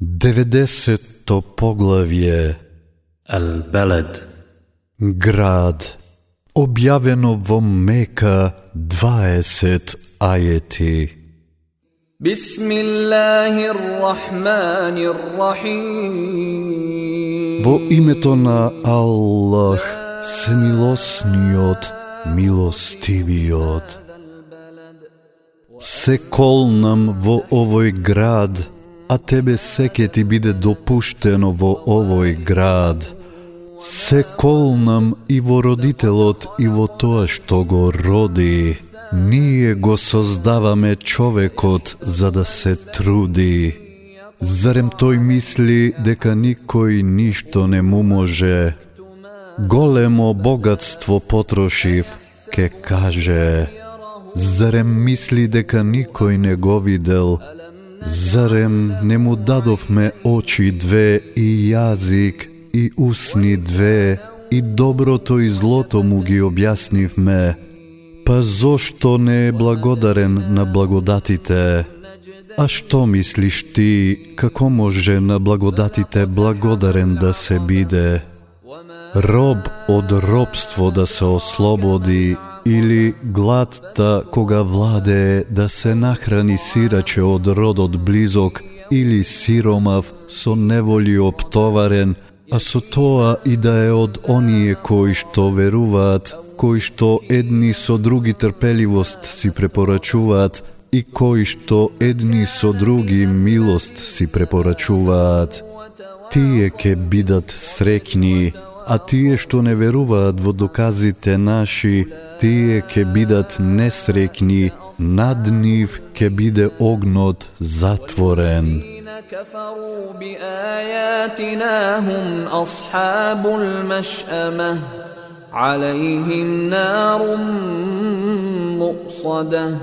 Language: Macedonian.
90-то поглавје البلد Град Објавено во Мека 20 ајети بسم الله الرحمن الرحيم Во името на Аллах, Семилосниот, Милостивиот. Се колнам во овој град, а тебе секе ти биде допуштено во овој град. Се колнам и во родителот и во тоа што го роди. Ние го создаваме човекот за да се труди. Зарем тој мисли дека никој ништо не му може? Големо богатство потрошив, ке каже. Зарем мисли дека никој не го видел? Зарем не му дадовме очи две и јазик и усни две и доброто и злото му ги објаснивме? Па зошто не е благодарен на благодатите? А што мислиш ти, како може на благодатите благодарен да се биде? Роб од робство да се ослободи или гладта кога владее да се нахрани сираче од родот близок или сиромав со неволи оптоварен, а со тоа и да е од оние кои што веруваат, кои што едни со други трпеливост си препорачуваат и кои што едни со други милост си препорачуваат. Тие ке бидат срекни, а тие што не веруваат во доказите наши, тие ке бидат несрекни, над нив ке биде огнот затворен. الذين كفروا بآياتنا هم أصحاب المشأمة عليهم نار مؤصده